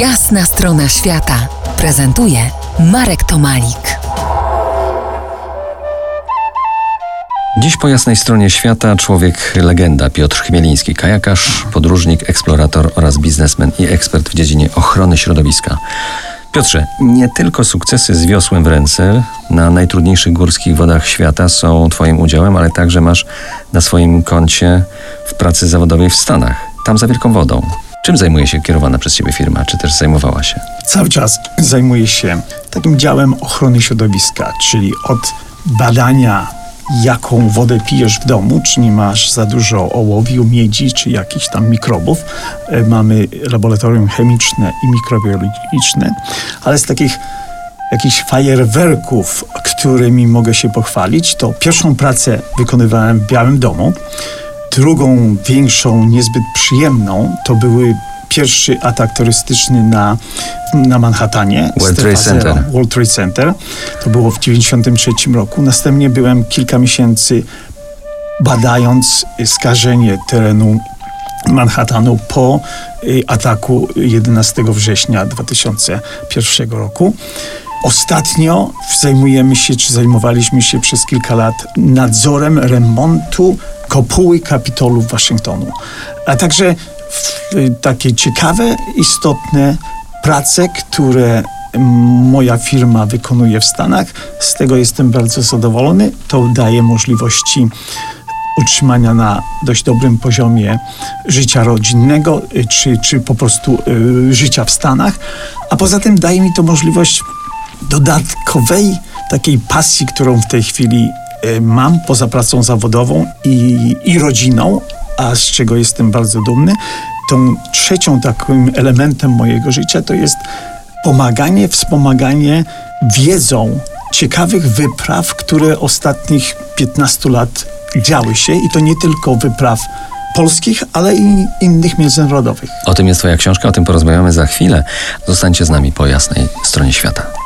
Jasna strona świata prezentuje Marek Tomalik. Dziś po jasnej stronie świata człowiek legenda Piotr Chmieliński, kajakarz, podróżnik, eksplorator oraz biznesmen i ekspert w dziedzinie ochrony środowiska. Piotrze, nie tylko sukcesy z wiosłem w ręce na najtrudniejszych górskich wodach świata są Twoim udziałem, ale także masz na swoim koncie w pracy zawodowej w Stanach, tam za wielką wodą. Czym zajmuje się kierowana przez Ciebie firma, czy też zajmowała się? Cały czas zajmuję się takim działem ochrony środowiska, czyli od badania jaką wodę pijesz w domu, czy nie masz za dużo ołowiu, miedzi, czy jakichś tam mikrobów. E, mamy laboratorium chemiczne i mikrobiologiczne, ale z takich jakichś fajerwerków, którymi mogę się pochwalić, to pierwszą pracę wykonywałem w Białym Domu. Drugą, większą, niezbyt przyjemną, to były pierwszy atak turystyczny na, na Manhattanie. World Trade Center. World Trade Center. To było w 1993 roku. Następnie byłem kilka miesięcy badając skażenie terenu Manhattanu po y, ataku 11 września 2001 roku. Ostatnio zajmujemy się, czy zajmowaliśmy się przez kilka lat nadzorem remontu kopuły Kapitolu Waszyngtonu, a także takie ciekawe, istotne prace, które moja firma wykonuje w Stanach. Z tego jestem bardzo zadowolony. To daje możliwości utrzymania na dość dobrym poziomie życia rodzinnego, y, czy, czy po prostu y, życia w Stanach. A poza tym daje mi to możliwość dodatkowej takiej pasji, którą w tej chwili y, mam poza pracą zawodową i, i rodziną, a z czego jestem bardzo dumny. Tą trzecią takim elementem mojego życia to jest pomaganie, wspomaganie wiedzą ciekawych wypraw, które ostatnich 15 lat działy się i to nie tylko wypraw polskich, ale i innych międzynarodowych. O tym jest Twoja książka, o tym porozmawiamy za chwilę. Zostańcie z nami po jasnej stronie świata.